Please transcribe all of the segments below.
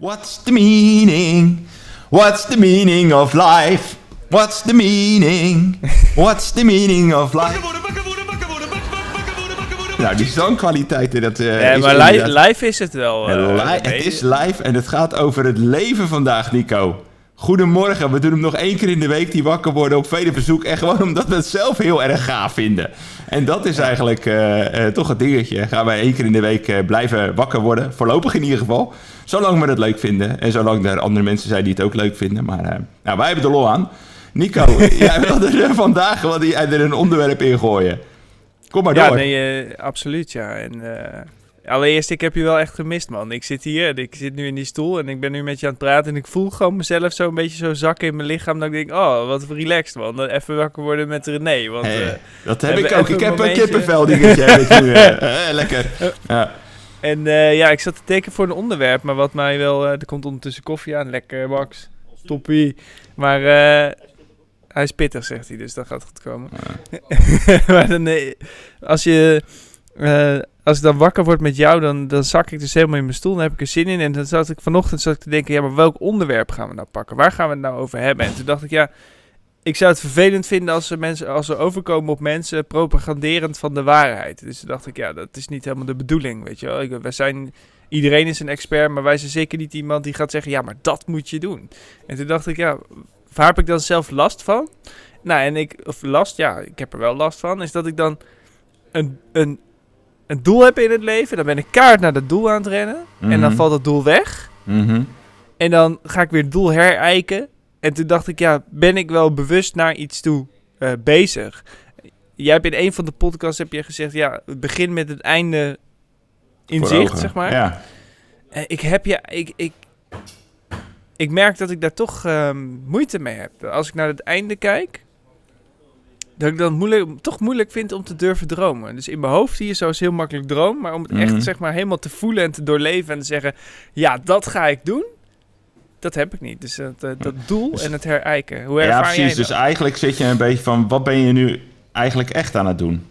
What's the meaning? What's the meaning of life? What's the meaning? What's the meaning of life? Nou, die zangkwaliteiten, dat uh, Ja, is maar li- live is het wel. En eh, het is live en het gaat over het leven vandaag, Nico. Goedemorgen, we doen hem nog één keer in de week, die wakker worden op vele verzoek. En gewoon omdat we het zelf heel erg gaaf vinden. En dat is eigenlijk eh, eh, toch het dingetje. Gaan wij één keer in de week eh, blijven wakker worden. Voorlopig in ieder geval. Zolang we het leuk vinden. En zolang er andere mensen zijn die het ook leuk vinden. Maar nou, wij hebben er lol aan. Nico, jij wilde er vandaag wilde jij er een onderwerp in gooien. Kom maar Ja, door. nee, eh, absoluut, ja. En, allereerst, ik heb je wel echt gemist, man. Ik zit hier, ik zit nu in die stoel en ik ben nu met je aan het praten. En ik voel gewoon mezelf zo een beetje zo zakken in mijn lichaam. Dat ik denk, oh, wat relaxed, man. Dan Even wakker worden met René. Want, Hey, eh, dat heb ik ook. Ik heb een kippenvel dingetje. heb nu, eh, lekker. Ja. en eh, ja, ik zat te tekenen voor een onderwerp. Maar wat mij wel... er komt ondertussen koffie aan. Lekker, Max. Toppie. Maar eh, hij is pittig, zegt hij. Dus dat gaat goed komen. maar dan, als je... als ik dan wakker word met jou, dan, dan zak ik dus helemaal in mijn stoel. Dan heb ik er zin in. En dan zat ik vanochtend zat ik te denken, ja, maar welk onderwerp gaan we nou pakken? Waar gaan we het nou over hebben? En toen dacht ik, ja, ik zou het vervelend vinden als ze mensen, als ze overkomen op mensen propaganderend van de waarheid. Dus toen dacht ik, ja, dat is niet helemaal de bedoeling, weet je wel. Ik, wij zijn, iedereen is een expert, maar wij zijn zeker niet iemand die gaat zeggen, ja, maar dat moet je doen. En toen dacht ik, ja, waar heb ik dan zelf last van? Nou, en ik, of last, ja, ik heb er wel last van, is dat ik dan een, een, een doel heb in het leven. Dan ben ik kaart naar dat doel aan het rennen. En dan Mhm. valt dat doel weg. Mhm. En dan ga ik weer het doel herijken. En toen dacht ik, ja, ben ik wel bewust naar iets toe eh, bezig? Jij hebt in een van de podcasts heb je gezegd, ja, begin met het einde in zicht, zeg maar. Ja. Eh, ik heb ja, ik, ik, ik merk dat ik daar toch ehm, moeite mee heb. Als ik naar het einde kijk, dat ik dan moeilijk, toch moeilijk vind om te durven dromen. Dus in mijn hoofd zie je zo is heel makkelijk droom, maar om het Mhm. echt zeg maar helemaal te voelen en te doorleven en te zeggen, ja, dat ga ik doen. Dat heb ik niet. Dus dat, eh, dat doel Dus- en het herijken. Hoe ja, ervaar precies. jij Dus dat? eigenlijk zit je een beetje van, wat ben je nu eigenlijk echt aan het doen?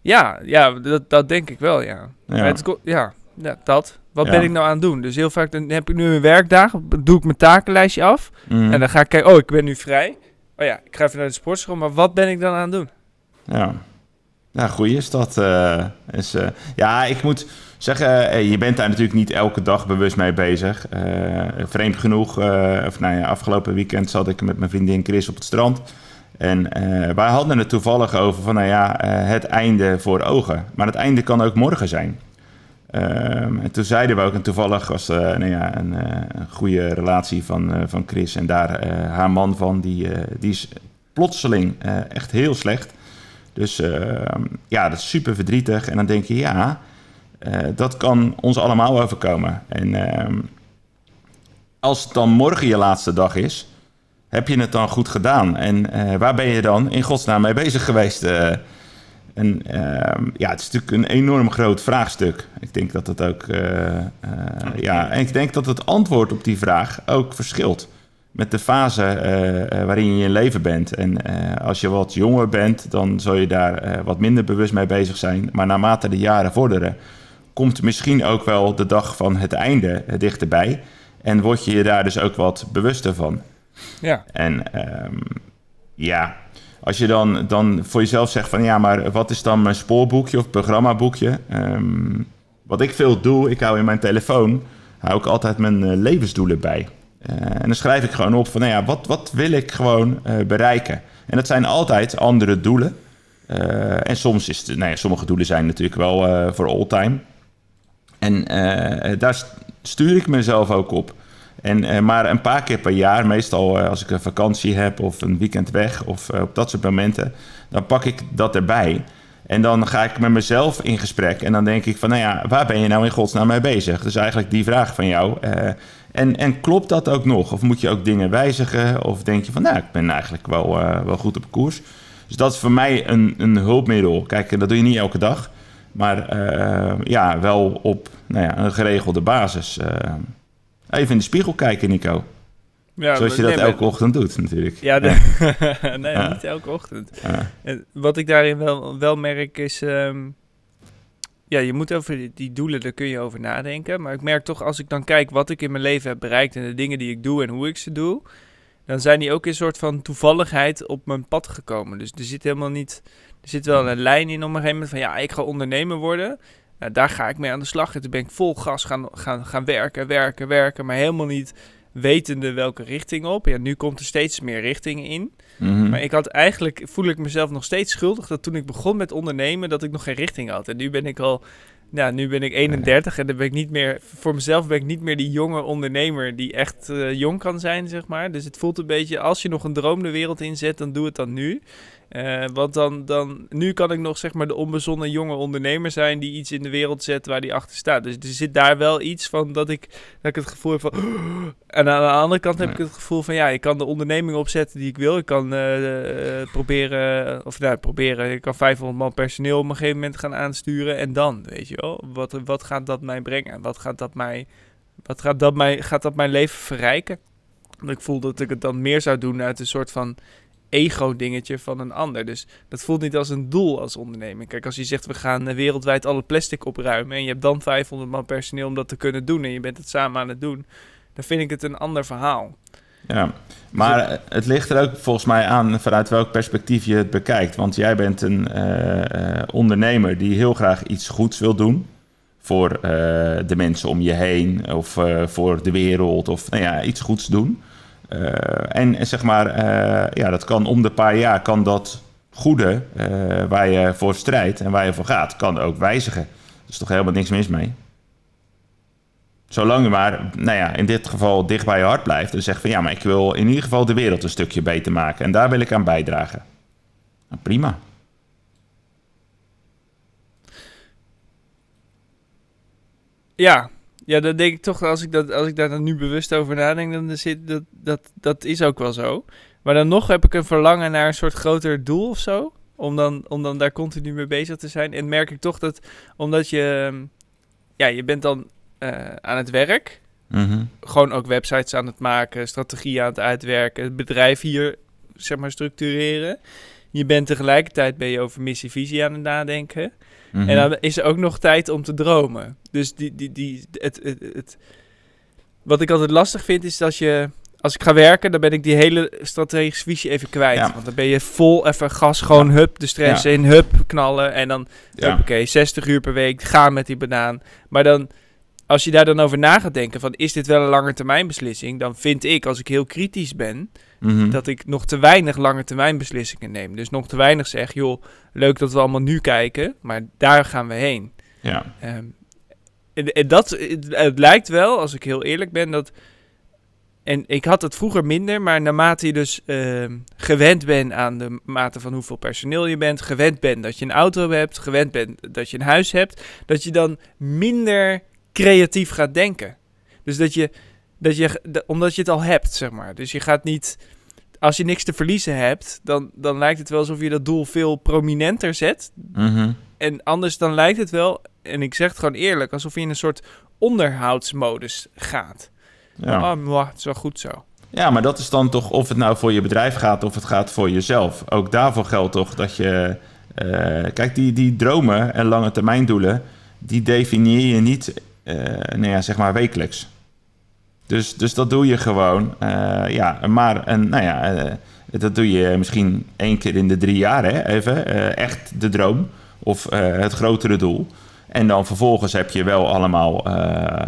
Ja, ja dat, dat denk ik wel, ja. Ja. Het ja, ja, dat. Wat Ja. ben ik nou aan het doen? Dus heel vaak dan heb ik nu een werkdag, doe ik mijn takenlijstje af. Mhm. En dan ga ik kijken, oh, ik ben nu vrij. Oh ja, ik ga even naar de sportschool, maar wat ben ik dan aan het doen? Ja. Ja, goeie is dat. eh, is, eh, ja, ik moet zeggen, eh, je bent daar natuurlijk niet elke dag bewust mee bezig. Vreemd genoeg, of nou ja, afgelopen weekend zat ik met mijn vriendin Chris op het strand. En wij hadden het toevallig over van, nou ja, het einde voor ogen. Maar het einde kan ook morgen zijn. Ehm, en toen zeiden we ook, en toevallig was eh, nou ja, een, eh, een goede relatie van, eh, van Chris en daar haar man van, die, die is plotseling echt heel slecht. Dus ehm, ja, dat is super verdrietig. En dan denk je, ja, dat kan ons allemaal overkomen. En ehm, als het dan morgen je laatste dag is, heb je het dan goed gedaan? En waar ben je dan in godsnaam mee bezig geweest? En ehm, ja, het is natuurlijk een enorm groot vraagstuk. Ik denk dat het ook, eh, eh, ja, en ik denk dat het antwoord op die vraag ook verschilt met de fase eh, waarin je in je leven bent. En als je wat jonger bent, dan zul je daar wat minder bewust mee bezig zijn. Maar naarmate de jaren vorderen, komt misschien ook wel de dag van het einde dichterbij. En word je je daar dus ook wat bewuster van. Ja. En ehm, ja, als je dan, dan voor jezelf zegt van ja, maar wat is dan mijn spoorboekje of programmaboekje? Ehm, wat ik veel doe, ik hou in mijn telefoon, hou ik altijd mijn eh, levensdoelen bij. Eh, en dan schrijf ik gewoon op van nou ja, wat, wat wil ik gewoon eh, bereiken? En dat zijn altijd andere doelen. En soms is het, nou ja, sommige doelen zijn natuurlijk wel voor all time. En daar st- stuur ik mezelf ook op. En, eh, maar een paar keer per jaar, meestal eh, als ik een vakantie heb of een weekend weg of eh, op dat soort momenten, dan pak ik dat erbij. En dan ga ik met mezelf in gesprek en dan denk ik van, nou ja, waar ben je nou in godsnaam mee bezig? Dus eigenlijk die vraag van jou. en, en klopt dat ook nog? Of moet je ook dingen wijzigen? Of denk je van, nou, ik ben eigenlijk wel, wel goed op koers? Dus dat is voor mij een, een hulpmiddel. Kijk, dat doe je niet elke dag. Maar ja, wel op nou ja, een geregelde basis. Even in de spiegel kijken, Nico. ja Zoals je dat nee, elke maar- ochtend doet, natuurlijk. Ja, de- nee, Ja. niet elke ochtend. Ja. Wat ik daarin wel, wel merk is... ehm, ja, je moet over die doelen, daar kun je over nadenken. Maar ik merk toch, als ik dan kijk wat ik in mijn leven heb bereikt en de dingen die ik doe en hoe ik ze doe, dan zijn die ook een soort van toevalligheid op mijn pad gekomen. Dus er zit helemaal niet, er zit wel een lijn in op een gegeven moment van ja, ik ga ondernemer worden. Nou, daar ga ik mee aan de slag. En toen ben ik vol gas gaan, gaan, gaan werken, werken, werken, maar helemaal niet wetende welke richting op. Ja, nu komt er steeds meer richtingen in. Mhm. Maar ik had eigenlijk, voel ik mezelf nog steeds schuldig dat toen ik begon met ondernemen, dat ik nog geen richting had. En nu ben ik al, nou, nu ben ik 31 en dan ben ik niet meer, voor mezelf ben ik niet meer die jonge ondernemer die echt eh, jong kan zijn, zeg maar. Dus het voelt een beetje, als je nog een droom de wereld inzet, dan doe het dan nu. Eh, want dan, dan, nu kan ik nog zeg maar de onbezonnen jonge ondernemer zijn die iets in de wereld zet waar die achter staat. Dus er zit daar wel iets van dat ik, dat ik het gevoel heb van. En aan de andere kant heb ik het gevoel van ja, ik kan de onderneming opzetten die ik wil. Ik kan eh, eh, proberen, of nou, proberen, ik kan 500 man personeel op een gegeven moment gaan aansturen. En dan, weet je wel, wat, wat gaat dat mij brengen? Wat gaat dat mij, wat gaat dat mij, gaat dat mijn leven verrijken? Want ik voel dat ik het dan meer zou doen uit een soort van ego-dingetje van een ander. Dus dat voelt niet als een doel als onderneming. Kijk, als je zegt we gaan eh, wereldwijd alle plastic opruimen en je hebt dan 500 man personeel om dat te kunnen doen en je bent het samen aan het doen, dan vind ik het een ander verhaal. Ja, maar het ligt er ook volgens mij aan vanuit welk perspectief je het bekijkt. Want jij bent een eh, eh, ondernemer die heel graag iets goeds wil doen. Voor eh, de mensen om je heen of eh, voor de wereld of nou ja, iets goeds doen. Eh, en, en zeg maar, eh, ja, dat kan om de paar jaar kan dat goede eh, waar je voor strijdt en waar je voor gaat, kan ook wijzigen. Er is toch helemaal niks mis mee. Zolang je maar, nou ja, in dit geval dicht bij je hart blijft. En zegt van ja, maar ik wil in ieder geval de wereld een stukje beter maken. En daar wil ik aan bijdragen. Nou, prima. Ja, ja, dan denk ik toch, als ik, dat, als ik daar dan nu bewust over nadenk, dan zit dat, dat, dat is ook wel zo. Maar dan nog heb ik een verlangen naar een soort groter doel of zo. Om dan, om dan daar continu mee bezig te zijn. En merk ik toch dat, omdat je, ehm, ja, je bent dan eh, aan het werk. Mhm. Gewoon ook websites aan het maken, strategieën aan het uitwerken, het bedrijf hier, zeg maar, structureren. Je bent tegelijkertijd ben je over missie-visie aan het nadenken. En dan is er ook nog tijd om te dromen. Dus die, die, die, het, het, het, wat ik altijd lastig vind is dat je... Als ik ga werken, dan ben ik die hele strategische visie even kwijt. Ja. Want dan ben je vol even gas, gewoon hup, de stress Ja. in, hup, knallen. En dan, Ja. oké, 60 uur per week, gaan met die banaan. Maar dan, als je daar dan over na gaat denken van, is dit wel een lange termijn beslissing? Dan vind ik, als ik heel kritisch ben, Mhm. dat ik nog te weinig lange termijn beslissingen neem. Dus nog te weinig zeg, joh, leuk dat we allemaal nu kijken, maar daar gaan we heen. ja. Ehm, en, en dat, het, het lijkt wel, als ik heel eerlijk ben, dat... En ik had het vroeger minder, maar naarmate je dus ehm, gewend bent aan de mate van hoeveel personeel je bent, gewend bent dat je een auto hebt, gewend bent dat je een huis hebt, dat je dan minder creatief gaat denken. Dus dat je, dat je omdat je het al hebt, zeg maar. Dus je gaat niet, als je niks te verliezen hebt, dan, dan lijkt het wel alsof je dat doel veel prominenter zet Mhm. en anders dan lijkt het wel, en ik zeg het gewoon eerlijk, alsof je in een soort onderhoudsmodus gaat. ja. Oh, mwah, het is wel goed zo. Ja, maar dat is dan toch of het nou voor je bedrijf gaat of het gaat voor jezelf. Ook daarvoor geldt toch dat je. eh, kijk, die, die dromen en lange termijn doelen, die definieer je niet, eh nou ja, zeg maar wekelijks. Dus, dus dat doe je gewoon. eh, ja, maar en, nou ja, eh, dat doe je misschien één keer in de drie jaar, hè, even. eh, echt de droom of het grotere doel. En dan vervolgens heb je wel allemaal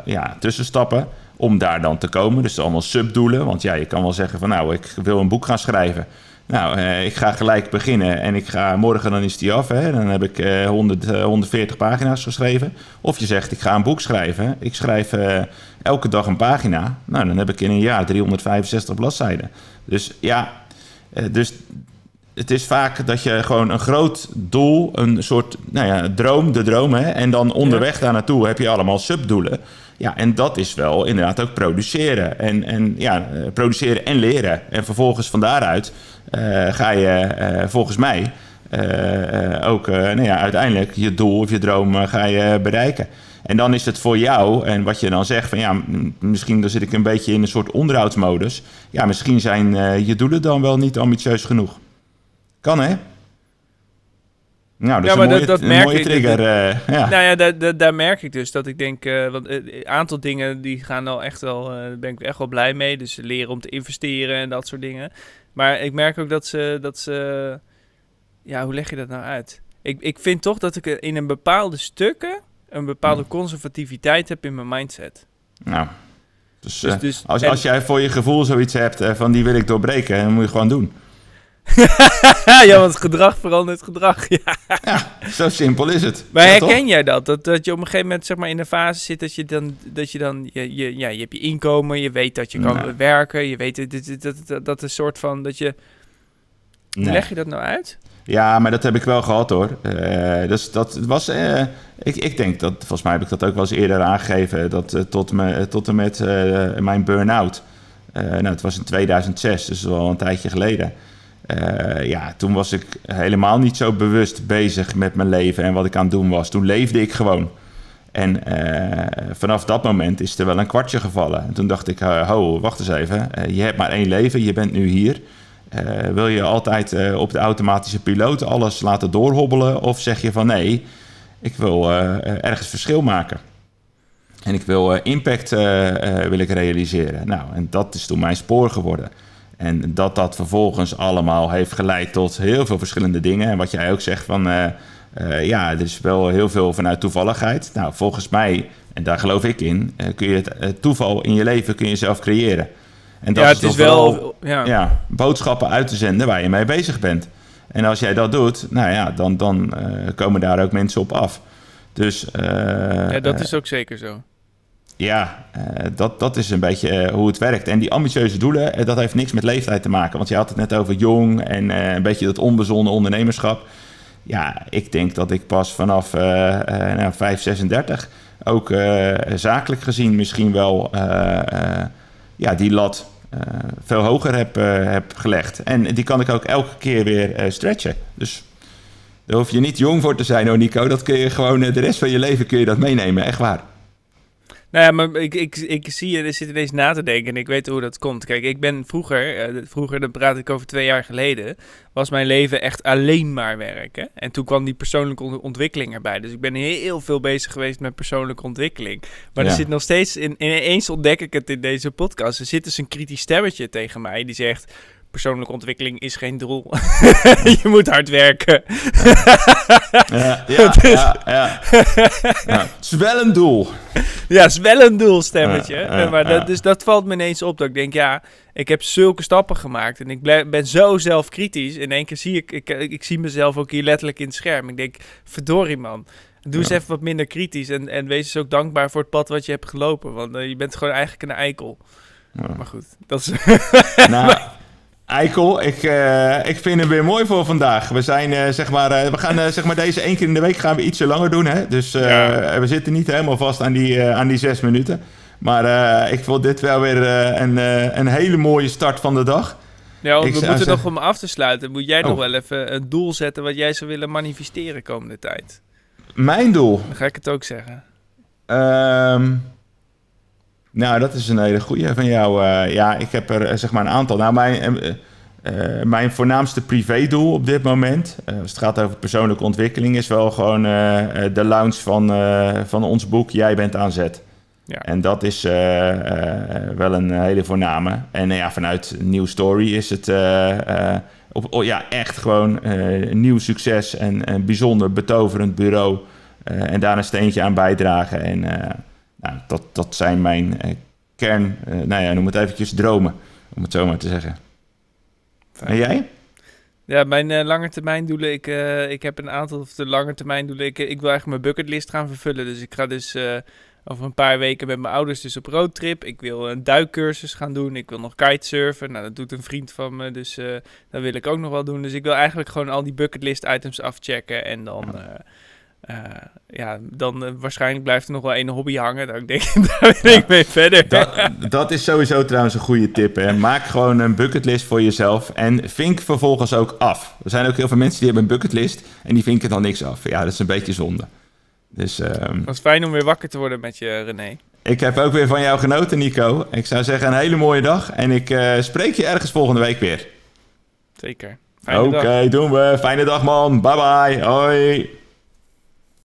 ja, tussenstappen om daar dan te komen. Dus allemaal subdoelen. Want ja, je kan wel zeggen van nou, ik wil een boek gaan schrijven. Nou, eh, ik ga gelijk beginnen en ik ga morgen, dan is die af. Hè? Dan heb ik eh 100, eh, 140 pagina's geschreven. Of je zegt, ik ga een boek schrijven. Ik schrijf eh, elke dag een pagina. Nou, dan heb ik in een jaar 365 bladzijden. Dus ja, eh, dus het is vaak dat je gewoon een groot doel, een soort nou ja, droom, de droom, hè, en dan onderweg daar naartoe heb je allemaal subdoelen. Ja, en dat is wel inderdaad ook produceren. En, en ja, eh, produceren en leren. En vervolgens van daaruit eh, ga je eh, volgens mij ook nou ja, uiteindelijk je doel of je droom ga je bereiken. En dan is het voor jou, en wat je dan zegt van ja, misschien dan zit ik een beetje in een soort onderhoudsmodus. Ja, misschien zijn je doelen dan wel niet ambitieus genoeg. Kan hè? Nou, dat Ja, is maar een mooie, dat- dat een merk mooie ik. trigger. eh, ja. Nou ja, daar, daar, daar merk ik dus dat ik denk, eh, want eh, een aantal dingen die gaan al echt wel, eh, daar ben ik echt wel blij mee. Dus leren om te investeren en dat soort dingen. Maar ik merk ook dat ze, dat ze, ja, hoe leg je dat nou uit? Ik, ik vind toch dat ik in een bepaalde stukken een bepaalde Hm. conservativiteit heb in mijn mindset. Nou, dus, Dus, eh, dus, als, en- als jij voor je gevoel zoiets hebt eh, van die wil ik doorbreken, dan moet je gewoon doen. ja, want gedrag verandert gedrag. Ja. Zo simpel is het. Maar Ja, toch? herken jij dat? dat? Dat je op een gegeven moment zeg maar, in een fase zit dat je dan, dat je dan, je, je, ja, je hebt je inkomen, je weet dat je kan Nee. werken, je weet dat, dat, dat, een soort van, dat je, hoe Nee. leg je dat nou uit? Ja, maar dat heb ik wel gehad hoor. Eh, dus dat was. eh, ik, ik denk dat, volgens mij heb ik dat ook wel eens eerder aangegeven. Dat eh, tot, me, tot en met mijn burn-out. nou, het was in 2006, dus wel een tijdje geleden. Eh, ja, toen was ik helemaal niet zo bewust bezig met mijn leven en wat ik aan het doen was. Toen leefde ik gewoon. En eh, vanaf dat moment is er wel een kwartje gevallen. En toen dacht ik, eh, ho, wacht eens even. Je hebt maar één leven, je bent nu hier. Wil je altijd op de automatische piloot alles laten doorhobbelen? Of zeg je van nee, ik wil ergens verschil maken. En ik wil impact wil ik realiseren. Nou, en dat is toen mijn spoor geworden. En dat dat vervolgens allemaal heeft geleid tot heel veel verschillende dingen. En wat jij ook zegt van... eh, eh, ja, er is wel heel veel vanuit toevalligheid. Nou, volgens mij, en daar geloof ik in... eh, kun je het toeval in je leven kun je zelf creëren. En dat ja, het is wel, ja. ja, boodschappen uit te zenden waar je mee bezig bent. En als jij dat doet, nou ja, dan, dan komen daar ook mensen op af. Dus Ja, dat is ook zeker zo. Ja, eh, dat, dat is een beetje eh, hoe het werkt. En die ambitieuze doelen, eh, dat heeft niks met leeftijd te maken. Want je had het net over jong en een beetje dat onbezonnen ondernemerschap. Ja, ik denk dat ik pas vanaf eh eh nou, 5, 36 ook zakelijk gezien misschien wel ja, die lat veel hoger heb, heb gelegd. En die kan ik ook elke keer weer stretchen. Dus daar hoef je niet jong voor te zijn, hoor Nico. Dat kun je gewoon de rest van je leven kun je dat meenemen, echt waar. Nou ja, maar ik, ik, ik zie je, er zit ineens na te denken en ik weet hoe dat komt. Kijk, ik ben vroeger, eh, vroeger, dan praat ik over twee jaar geleden, was mijn leven echt alleen maar werken. En toen kwam die persoonlijke ont- ontwikkeling erbij. Dus ik ben heel veel bezig geweest met persoonlijke ontwikkeling. Maar er zit nog steeds, in, ineens ontdek ik het in deze podcast, er zit dus een kritisch stemmetje tegen mij die zegt... Persoonlijke ontwikkeling is geen doel. je moet hard werken. Ja, ja, ja, ja. Ja, Het is wel een doel. Ja, is wel een doelstemmetje. Ja, ja, maar dat, dus dat valt me ineens op. Dat ik denk, ja, ik heb zulke stappen gemaakt. En ik ben zo zelfkritisch. In één keer zie ik, ik, ik zie mezelf ook hier letterlijk in het scherm. Ik denk, verdorie man. Doe eens even wat minder kritisch. En, en wees eens ook dankbaar voor het pad wat je hebt gelopen. Want eh, je bent gewoon eigenlijk een eikel. Maar goed, dat is... Nou, Eikel, ik, eh, ik vind hem weer mooi voor vandaag. We, zijn, eh, zeg maar, eh, we gaan zeg maar deze één keer in de week gaan we ietsje langer doen. Hè? Dus Ja. we zitten niet helemaal vast aan die, aan die zes minuten. Maar ik vond dit wel weer een, een hele mooie start van de dag. Ja, we moeten nog om af te sluiten. Moet jij nog Oh. wel even een doel zetten wat jij zou willen manifesteren komende tijd? Mijn doel. Dan ga ik het ook zeggen. Ehm, nou, dat is een hele goede van jou. Eh, ja, ik heb er eh, zeg maar een aantal. Nou, mijn, eh, mijn voornaamste privédoel op dit moment, eh, als het gaat over persoonlijke ontwikkeling, is wel gewoon de launch van, van ons boek Jij bent aan zet. Ja. En dat is wel een hele voorname. En ja, vanuit New Story is het op, oh, ja, echt gewoon een nieuw succes en een bijzonder betoverend bureau. en daar een steentje aan bijdragen. En nou, dat, dat zijn mijn eh, kern, eh, nou ja, noem het eventjes dromen, om het zo maar te zeggen. En jij? Ja, mijn eh, lange termijn doelen. Ik, eh, ik heb een aantal of de lange termijn doelen. Ik, ik wil eigenlijk mijn bucketlist gaan vervullen. Dus ik ga dus eh, over een paar weken met mijn ouders dus op roadtrip. Ik wil een duikcursus gaan doen. Ik wil nog kitesurfen. Nou, dat doet een vriend van me. Dus eh, dat wil ik ook nog wel doen. Dus ik wil eigenlijk gewoon al die bucketlist items afchecken. En dan... eh, eh, ja, dan eh, waarschijnlijk blijft er nog wel één hobby hangen. Daar denk ik, daar wil ik mee verder. Dat, dat is sowieso trouwens een goede tip. Hè. Maak gewoon een bucketlist voor jezelf en vink vervolgens ook af. Er zijn ook heel veel mensen die hebben een bucketlist en die vinken dan niks af. Ja, dat is een beetje zonde. Dus ehm, Het was fijn om weer wakker te worden met je, René. ik heb ook weer van jou genoten, Nico. Ik zou zeggen een hele mooie dag en ik eh, spreek je ergens volgende week weer. Zeker. Oké, doen we. Fijne dag, man. Bye bye. Hoi.